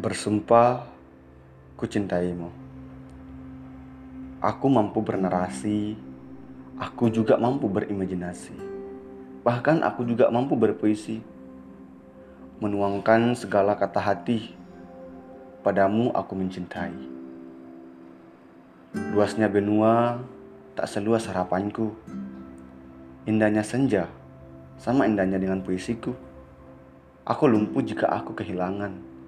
Bersumpah, ku cintaimu. Aku mampu bernarasi, aku juga mampu berimajinasi. Bahkan aku juga mampu berpuisi. Menuangkan segala kata hati, padamu aku mencintai. Luasnya benua tak seluas harapanku. Indahnya senja, sama indahnya dengan puisiku. Aku lumpuh jika aku kehilangan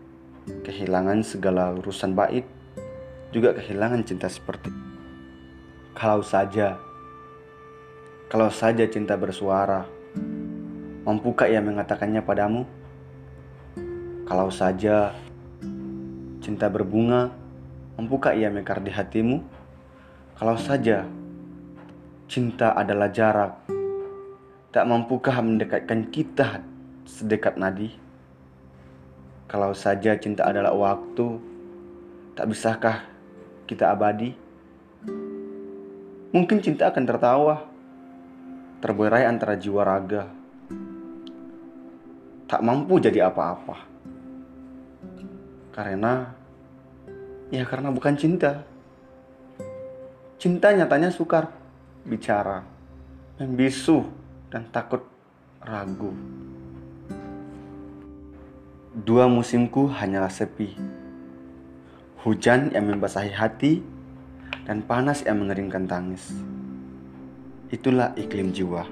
kehilangan segala urusan bait, juga kehilangan cinta seperti kalau saja kalau saja cinta bersuara, mampukah ia mengatakannya padamu? Kalau saja cinta berbunga, mampukah ia mekar di hatimu? Kalau saja cinta adalah jarak, tak mampukah mendekatkan kita sedekat nadi? Kalau saja cinta adalah waktu, tak bisakah kita abadi? Mungkin cinta akan tertawa, terberai antara jiwa raga, tak mampu jadi apa-apa. Karena, ya karena bukan cinta. Cinta nyatanya sukar bicara, membisu, dan takut ragu. Dua musimku hanyalah sepi. Hujan yang membasahi hati dan panas yang mengeringkan tangis. Itulah iklim jiwa.